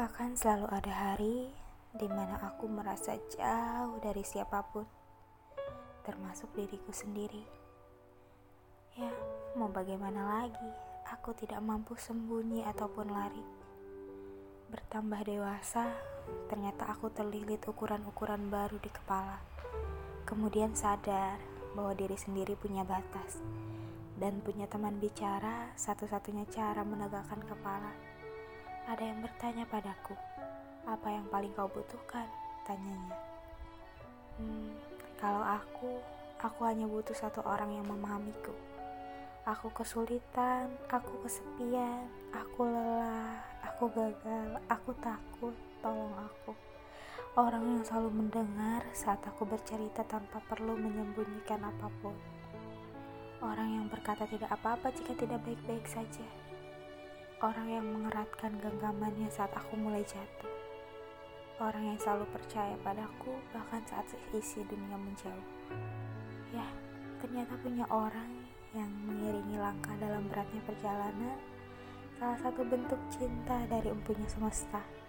Akan selalu ada hari di mana aku merasa jauh dari siapa pun, termasuk diriku sendiri. Ya, mau bagaimana lagi? Aku tidak mampu sembunyi ataupun lari. Bertambah dewasa, ternyata aku terlilit ukuran-ukuran baru di kepala. Kemudian sadar bahwa diri sendiri punya batas dan punya teman bicara satu-satunya cara menegakkan kepala. Ada yang bertanya padaku, apa yang paling kau butuhkan? Tanyanya. Hmm, kalau aku, aku hanya butuh satu orang yang memahamiku. Aku kesulitan, aku kesepian, aku lelah, aku gagal, aku takut, tolong aku. Orang yang selalu mendengar saat aku bercerita tanpa perlu menyembunyikan apa pun. Orang yang berkata tidak apa-apa jika tidak baik-baik saja. Orang yang mengeratkan genggamannya saat aku mulai jatuh. Orang yang selalu percaya padaku bahkan saat isi dunia menjauh. Ya, ternyata punya orang yang mengiringi langkah dalam beratnya perjalanan salah satu bentuk cinta dari empunya semesta.